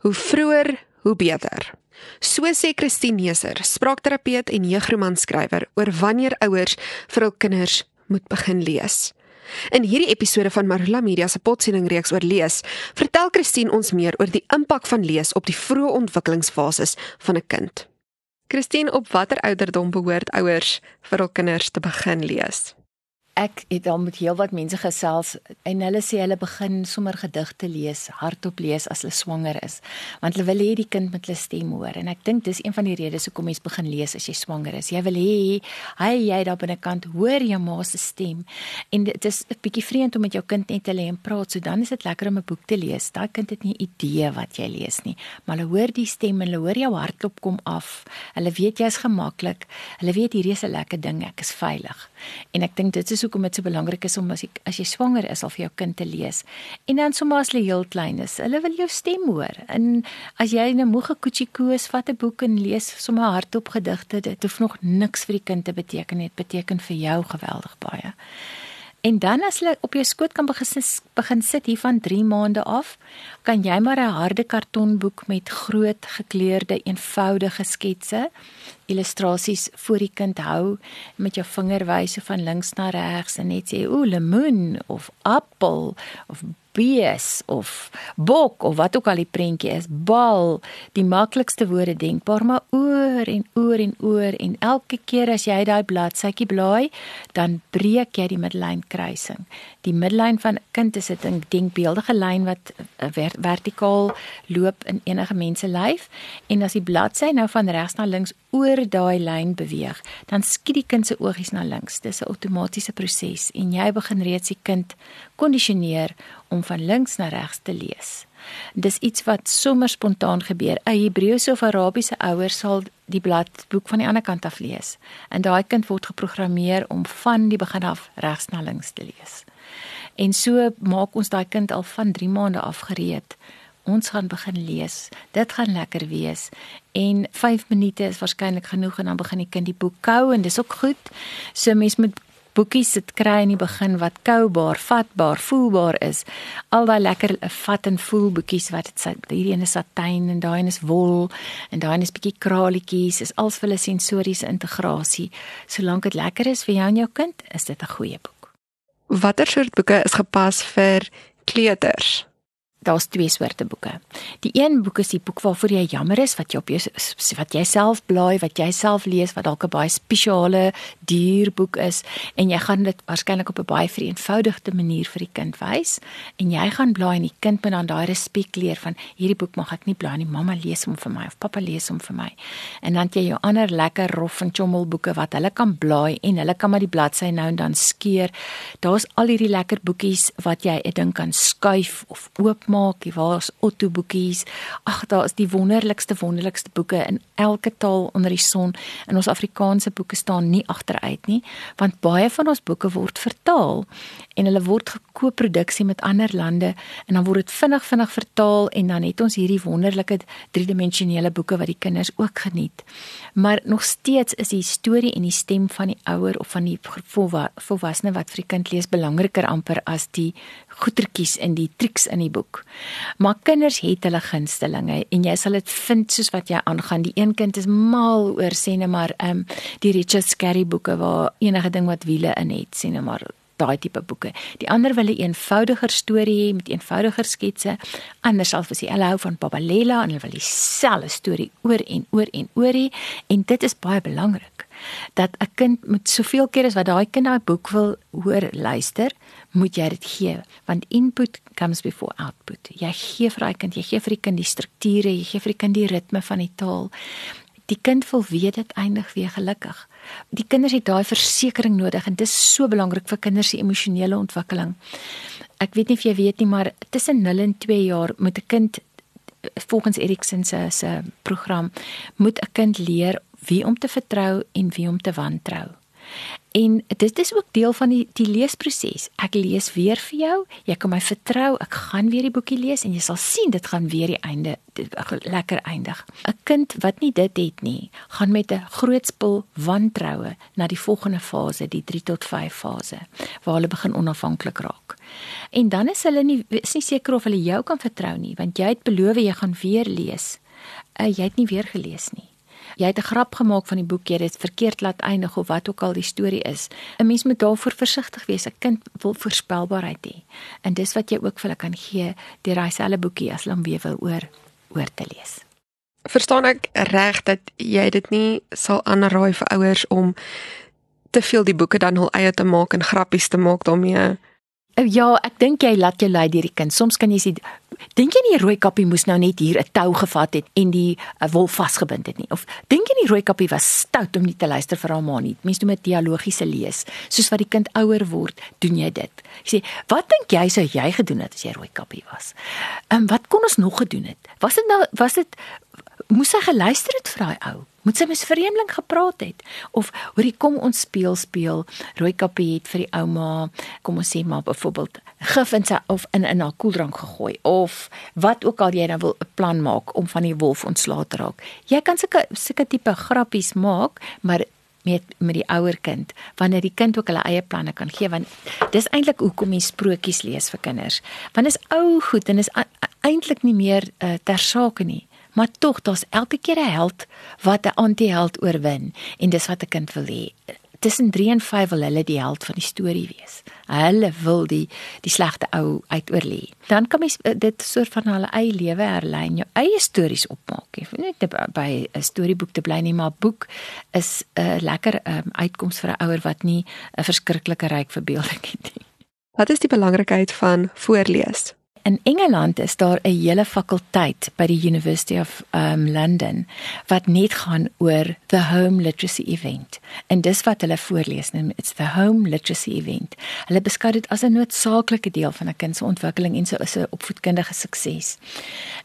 Hoe vroeër, hoe beter. So sê Christine Neser, spraakterapeut en jeugromanskrywer oor wanneer ouers vir hul kinders moet begin lees. In hierdie episode van Marula Media se potsending reeks oor lees, vertel Christine ons meer oor die impak van lees op die vroeë ontwikkelingsfases van 'n kind. Christine, op watter ouderdom behoort ouers vir hul kinders te begin lees? Ek het al met heelwat mense gesels en hulle sê hulle begin sommer gedigte lees, hardop lees as hulle swanger is, want hulle wil hê die kind moet hulle stem hoor en ek dink dis een van die redes hoekom mens begin lees as jy swanger is. Jy wil hê hy jy daar binnekant hoor jou ma se stem en dit is 'n bietjie vreemd om met jou kind net te lê en praat, so dan is dit lekker om 'n boek te lees. Daai kind het nie idee wat jy lees nie, maar hulle hoor die stem en hulle hoor jou hartklop kom af. Hulle weet jy's gemaklik. Hulle weet hierdie is 'n lekker ding, ek is veilig. En ek dink dit is hoekom dit so belangrik is om as jy as jy swanger is al vir jou kind te lees. En dan sommer as hulle heel klein is, hulle wil jou stem hoor. En as jy 'n moege koetjie koes, vat 'n boek en lees sommer hardop gedigte. Dit hoef nog niks vir die kind te beteken nie. Dit beteken vir jou geweldig baie. En dan as hulle op jou skoot kan begin begin sit hier van 3 maande af, kan jy maar 'n harde kartonboek met groot gekleurde eenvoudige sketse, illustrasies vir die kind hou met jou vinger wys van links na regs en net sê o lemoen of appel of bees of bok of wat ook al die prentjie is, bal, die maklikste woorde denkbaar, maar oor en oor en oor en elke keer as jy daai bladsytjie blaai, dan breek jy die middellyn kruising. Die middellyn van 'n kind is 'n denkbeeldige lyn wat eh, vertikaal loop in enige mens se lyf en as die bladsy nou van regs na links oor daai lyn beweeg, dan skiet die kind se oogies na links. Dis 'n outomatiese proses en jy begin reeds die kind kondisioneer om van links na regs te lees. Dis iets wat sommer spontaan gebeur. 'n Hebreëse of Arabiese ouer sal die bladboek van die ander kant af lees en daai kind word geprogrammeer om van die begin af regs na links te lees. En so maak ons daai kind al van 3 maande af gereed. Ons gaan begin lees. Dit gaan lekker wees. En 5 minute is waarskynlik genoeg en dan begin die kind die boek kou en dis ook goed. So mens moet boekies sit kry in die begin wat koubaar, vatbaar, voelbaar is. Al daai lekker vat en voel boekies wat dit hierdie een is satijn en daai een is wol en daai een is bietjie kraletjies, is als vir hulle sensoriese integrasie. Solank dit lekker is vir jou en jou kind, is dit 'n goeie boek. Watter soort boeke is gepas vir kleuters? Daar's twee soorte boeke. Die een boek is die boek waarvoor jy jammer is wat jy op jou wat jy self blaai, wat jy self lees wat dalk 'n baie spesiale duur boek is en jy gaan dit waarskynlik op 'n baie vereenvoudigde manier vir die kind wys en jy gaan blaai en die kind moet dan daai respek leer van hierdie boek mag ek nie blaai nie, mamma lees hom vir my of pappa lees hom vir my. En dan jy jou ander lekker rof en chommel boeke wat hulle kan blaai en hulle kan maar die bladsy nou en dan skeur. Daar's al hierdie lekker boekies wat jy 'n ding kan skuif of oop maak, hier waar's Otto boekies. Ag, daar is die wonderlikste wonderlikste boeke in elke taal onder die son. In ons Afrikaanse boeke staan nie agteruit nie, want baie van ons boeke word vertaal en hulle word gekooproduksie met ander lande en dan word dit vinnig vinnig vertaal en dan het ons hierdie wonderlike driedimensionele boeke wat die kinders ook geniet. Maar nog steeds is die storie en die stem van die ouer of van die volwassene wat vir die kind lees belangriker amper as die goetertjies en die triks in die boek. Maar kinders het hulle gunstelinge en jy sal dit vind soos wat jy aangaan. Die een kind is mal oor sê net maar ehm um, die Richard Scarry boeke waar enige ding wat wiele in het, sê net maar daai tipe boeke. Die ander wil 'n eenvoudiger storie hê met eenvoudiger sketse. Anders sal vir sy hulle hou van Babalela en hulle wil dieselfde storie oor en oor en oor hê en dit is baie belangrik dat 'n kind met soveel keer as wat daai kind daai boek wil hoor luister, moet jy dit gee want input comes before output. Jy gee vir daai kind, jy gee vir die kind die strukture, jy gee vir die kind die ritme van die taal. Die kind wil weet dit eindig weer gelukkig. Die kinders het daai versekering nodig en dit is so belangrik vir kinders se emosionele ontwikkeling. Ek weet nie of jy weet nie, maar tussen 0 en 2 jaar moet 'n kind volgens Erikson se program moet 'n kind leer wie om te vertrou en wie om te wantrou. En dit is ook deel van die die leesproses. Ek lees weer vir jou. Jy kan my vertrou. Ek gaan weer die boekie lees en jy sal sien dit gaan weer die einde lekker eindig. 'n Kind wat nie dit het nie, gaan met 'n groot spul wantroue na die volgende fase, die 3 tot 5 fase, waar hulle begin onafhanklik raak. En dan is hulle nie is nie seker of hulle jou kan vertrou nie, want jy het beloof jy gaan weer lees. Uh, jy het nie weer gelees nie. Jy het 'n grap gemaak van die boek, jy het dit verkeerd laat eindig of wat ook al die storie is. 'n Mens moet daarvoor versigtig wees. 'n Kind wil voorspelbaarheid hê. En dis wat jy ook vir hulle kan gee deur daai selfe boekie as hulle hom weer wil oor oor te lees. Verstaan ek reg dat jy dit nie sal aanraai vir ouers om te veel die boeke dan hul eie te maak en grappies te maak daarmee? Oh, ja, ek dink jy laat jou lei deur die kind. Soms kan jy sê, dink jy nie rooi kappie moes nou net hier 'n tou gevat het en die uh, wolf vasgebind het nie? Of dink jy die rooi kappie was stout om nie te luister vir haar ma nie? Mense doen dit dialogiese lees. Soos wat die kind ouer word, doen jy dit. Jy sê, "Wat dink jy sou jy gedoen het as jy rooi kappie was?" Ehm um, wat kon ons nog gedoen het? Was dit nou was dit moes hy geluister het vir daai ou? Moet sy mes vreemdeling gepraat het of hoorie kom ons speel speel rooi kappie het vir die ouma kom ons sê maar byvoorbeeld gif in sy of in in haar koeldrank gegooi of wat ook al jy nou wil 'n plan maak om van die wolf ontslae te raak. Jy kan sulke sulke tipe grappies maak, maar met met die ouer kind wanneer die kind ook hulle eie planne kan gee want dis eintlik hoekom jy sprokies lees vir kinders. Want is ou goed en is eintlik nie meer uh, ter sake nie maar tog daar's elke keer 'n held wat 'n anti-held oorwin en dis wat 'n kind wil hê. Tussen 3 en 5 wil hulle die held van die storie wees. Hulle wil die die slegte ou uitoorlê. Dan kan mens eh, dit soort van hulle eie lewe herlei en jou eie stories opmaak. Jy hoef net by 'n storieboek te bly nie, maar boek is 'n lekker um, uitkoms vir 'n ouer wat nie 'n verskriklike ryk verbeelding het nie. Wat is die belangrikheid van voorlees? In Engeland is daar 'n hele fakulteit by die University of um London wat net gaan oor the home literacy event. En dis wat hulle voorlees, nou it's the home literacy event. Hulle beskou dit as 'n noodsaaklike deel van 'n kind se ontwikkeling en so is 'n opvoedkundige sukses.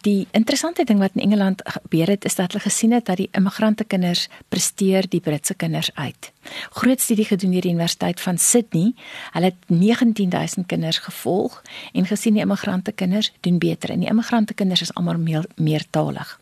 Die interessante ding wat in Engeland gebeur het is dat hulle gesien het dat die immigrante kinders presteer die Britse kinders uit. Groot studie gedoen deur die Universiteit van Sydney. Hulle het 19000 kinders gevolg en gesien die immigrante immigrante kinders doen beter en die immigrante kinders is almal meer meertalig.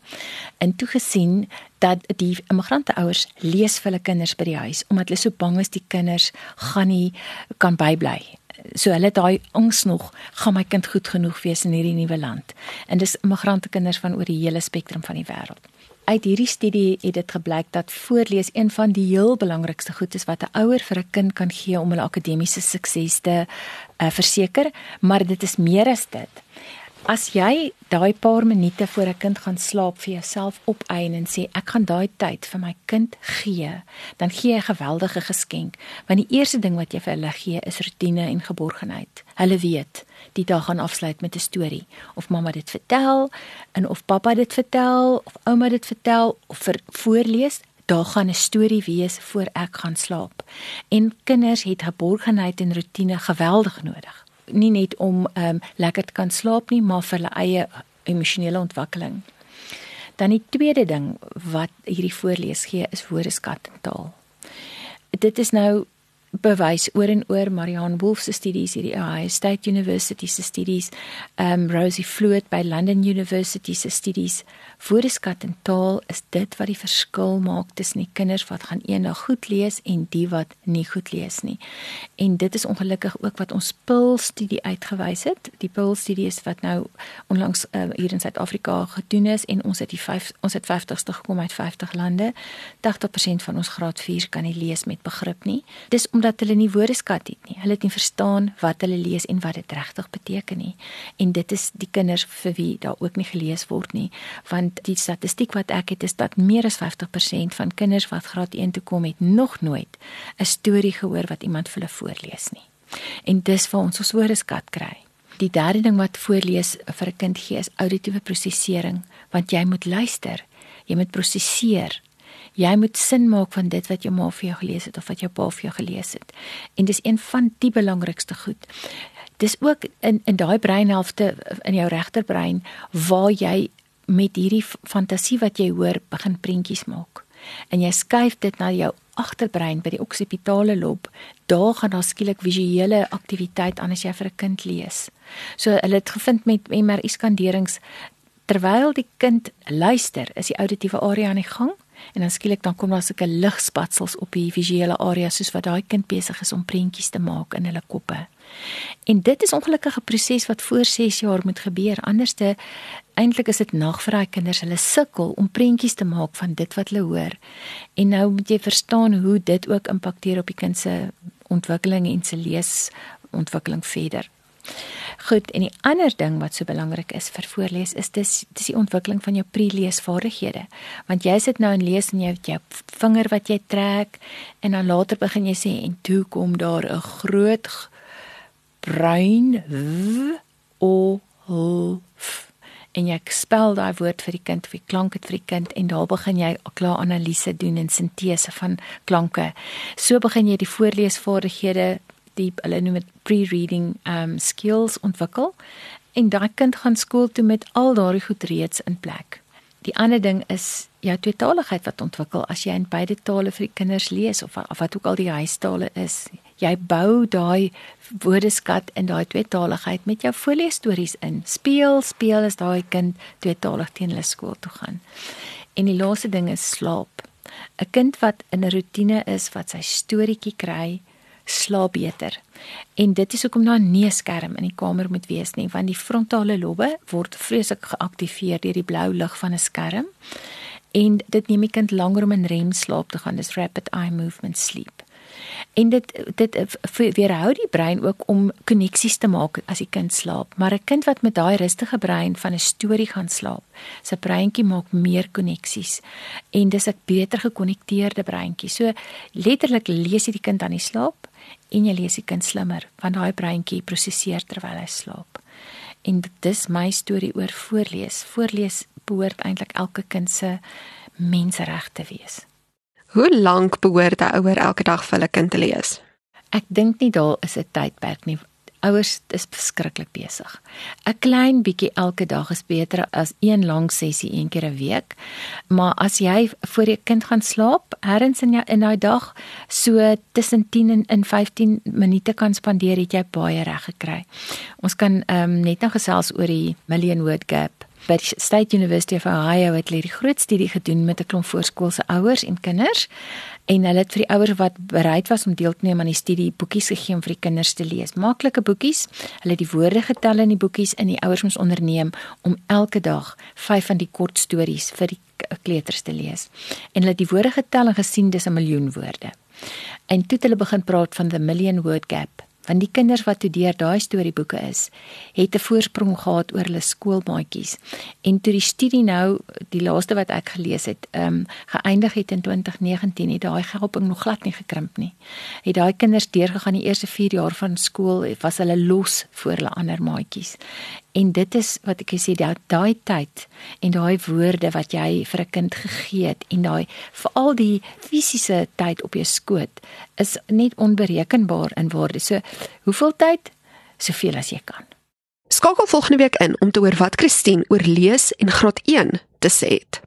En toe gesien dat die immigrante ouers lees vir hulle kinders by die huis omdat hulle so bang is die kinders gaan nie kan bybly. So hulle daai angs nog, gaan my kind goed genoeg wees in hierdie nuwe land. En dis immigrante kinders van oor die hele spektrum van die wêreld uit hierdie studie het dit gebleik dat voorlees een van die heel belangrikste goed is wat 'n ouer vir 'n kind kan gee om hulle akademiese sukses te uh, verseker, maar dit is meer as dit. As jy daai paar minute voor 'n kind gaan slaap vir jouself opeien en sê ek gaan daai tyd vir my kind gee, dan gee jy 'n geweldige geskenk, want die eerste ding wat jy vir hulle gee is rotine en geborgenheid. Hulle weet die dag gaan afsluit met 'n storie of mamma dit vertel en of pappa dit vertel of ouma dit vertel of vir voorlees daar gaan 'n storie wees voor ek gaan slaap. En kinders het geborgenheid en rotine geweldig nodig nie net om um, lekker te kan slaap nie, maar vir hulle eie emosionele ontwikkeling. Dan die tweede ding wat hierdie voorlees gee is woordeskat en taal. Dit is nou bewys oor en oor Marianne Wolf se studies hierdie Ohio State University se studies, um Rosie Flood by London University se studies. Woordeskat en taal is dit wat die verskil maak tussen die kinders wat gaan eendag goed lees en die wat nie goed lees nie. En dit is ongelukkig ook wat ons PIL studie uitgewys het. Die PIL studie is wat nou onlangs uh, hier in Suid-Afrika gedoen is en ons het die 5 ons het 50ste gekom uit 50 lande. 80% van ons graad 4 kan nie lees met begrip nie. Dis omdat hulle nie woordeskat het nie. Hulle het nie verstaan wat hulle lees en wat dit regtig beteken nie. En dit is die kinders vir wie daar ook nie gelees word nie, want die statistiek wat ek het is dat meer as 50% van kinders wat graad 1 toe kom het nog nooit 'n storie gehoor wat iemand vir hulle voorlees nie. En dis waar ons ons woordeskat kry. Die derde ding wat voorlees vir 'n kind gee is auditiewe prosesering, want jy moet luister, jy moet prosesseer. Jy moet sin maak van dit wat jou ma vir jou gelees het of wat jou pa vir jou gelees het. En dis een van die belangrikste goed. Dis ook in in daai breinhelfte in jou regterbrein waar jy met hierdie fantasie wat jy hoor begin prentjies maak. En jy skuif dit na jou agterbrein by die oksipitale lob. Daar gaan daar skielik visuele aktiwiteit aan as jy vir 'n kind lees. So hulle het gevind met MRI skanderings terwyl die kind luister, is die auditiewe area aan die gang en dan skielik dan kom daar sulke ligspatsels op die visuele area soos wat daai kind besig is om prentjies te maak in hulle koppe. En dit is ongelukkig 'n proses wat voor 6 jaar moet gebeur. Anderste eintlik is dit nag vir daai kinders. Hulle sukkel om prentjies te maak van dit wat hulle hoor. En nou moet jy verstaan hoe dit ook impakteer op die kind se ontwikkeling en se leesontwikkeling verder. Goed, en die ander ding wat so belangrik is vir voorlees is dis dis die ontwikkeling van jou pre-leesvaardighede. Want jy sit nou en lees en jy het jou vinger wat jy trek en dan later begin jy sê en toe kom daar 'n groot bruin w o h en jy spel daai woord vir die kind of die klank het vir die kind en daar begin jy klaar analise doen en sintese van klanke. So begin jy die voorleesvaardighede die hulle noem dit pre-reading um skills ontwikkel en daai kind gaan skool toe met al daardie goed reeds in plek. Die ander ding is jou tweetaligheid wat ontwikkel as jy in beide tale vir die kinders lees of, of wat ook al die huistale is. Jy bou daai woordeskat in daai tweetaligheid met jou voorleesstories in. Speel, speel as daai kind tweetalig teen hulle skool toe gaan. En die laaste ding is slaap. 'n Kind wat in 'n rotine is wat sy storieetjie kry, slaap beter. En dit is hoekom daar nie 'n skerm in die kamer moet wees nie, want die frontale lobbe word vreeslik geaktiveer deur die blou lig van 'n skerm. En dit neem die kind langer om in REM slaap te gaan, dis rapid eye movement sleep. En dit dit weerhou die brein ook om koneksies te maak as die kind slaap. Maar 'n kind wat met daai rustige brein van 'n storie gaan slaap, sy breintjie maak meer koneksies en dis 'n beter gekonnekteerde breintjie. So letterlik lees jy die kind aan die slaap en jy lees die kind slimmer want daai breintjie prosesseer terwyl hy slaap. En dit is my storie oor voorlees. Voorlees behoort eintlik elke kind se menseregte wees. Hoe lank behoort 'n ouer elke dag vir hulle kind te lees? Ek dink nie daar is 'n tydperk nie. Ouers is verskriklik besig. 'n Klein bietjie elke dag is beter as een lang sessie een keer 'n week. Maar as jy voor jou kind gaan slaap, herrens in jou in daai dag so tussen 10 en in 15 minute kan spandeer, het jy baie reg gekry. Ons kan ehm um, net nou gesels oor die million word gap by die State University of Ohio het hulle die groot studie gedoen met 'n klomp voorskoolse ouers en kinders en hulle het vir die ouers wat bereid was om deel te neem aan die studie boekies gegee om vir die kinders te lees. Maklike boekies. Hulle het die woorde getel in die boekies en die ouers moes onderneem om elke dag 5 van die kort stories vir die kleuters te lees. En hulle het die woorde getel en gesien dis 'n miljoen woorde. En toe het hulle begin praat van the million word gap want die kinders wat toe deur daai storieboeke is, het 'n voorsprong gehad oor hulle skoolmaatjies. En toe die studie nou die laaste wat ek gelees het, ehm um, geëindig het in 2019, het daai helping nog glad nie gekrimp nie. Het daai kinders deurgegaan die eerste 4 jaar van skool, was hulle los voor hulle ander maatjies. En dit is wat ek sê daai daai tyd en daai woorde wat jy vir 'n kind gegee het en daai veral die fisiese tyd op jou skoot is net onberekenbaar in waarde. So, hoeveel tyd? Soveel as jy kan. Skakel volgende week in om te hoor wat Christine oor lees en graad 1 te sê het.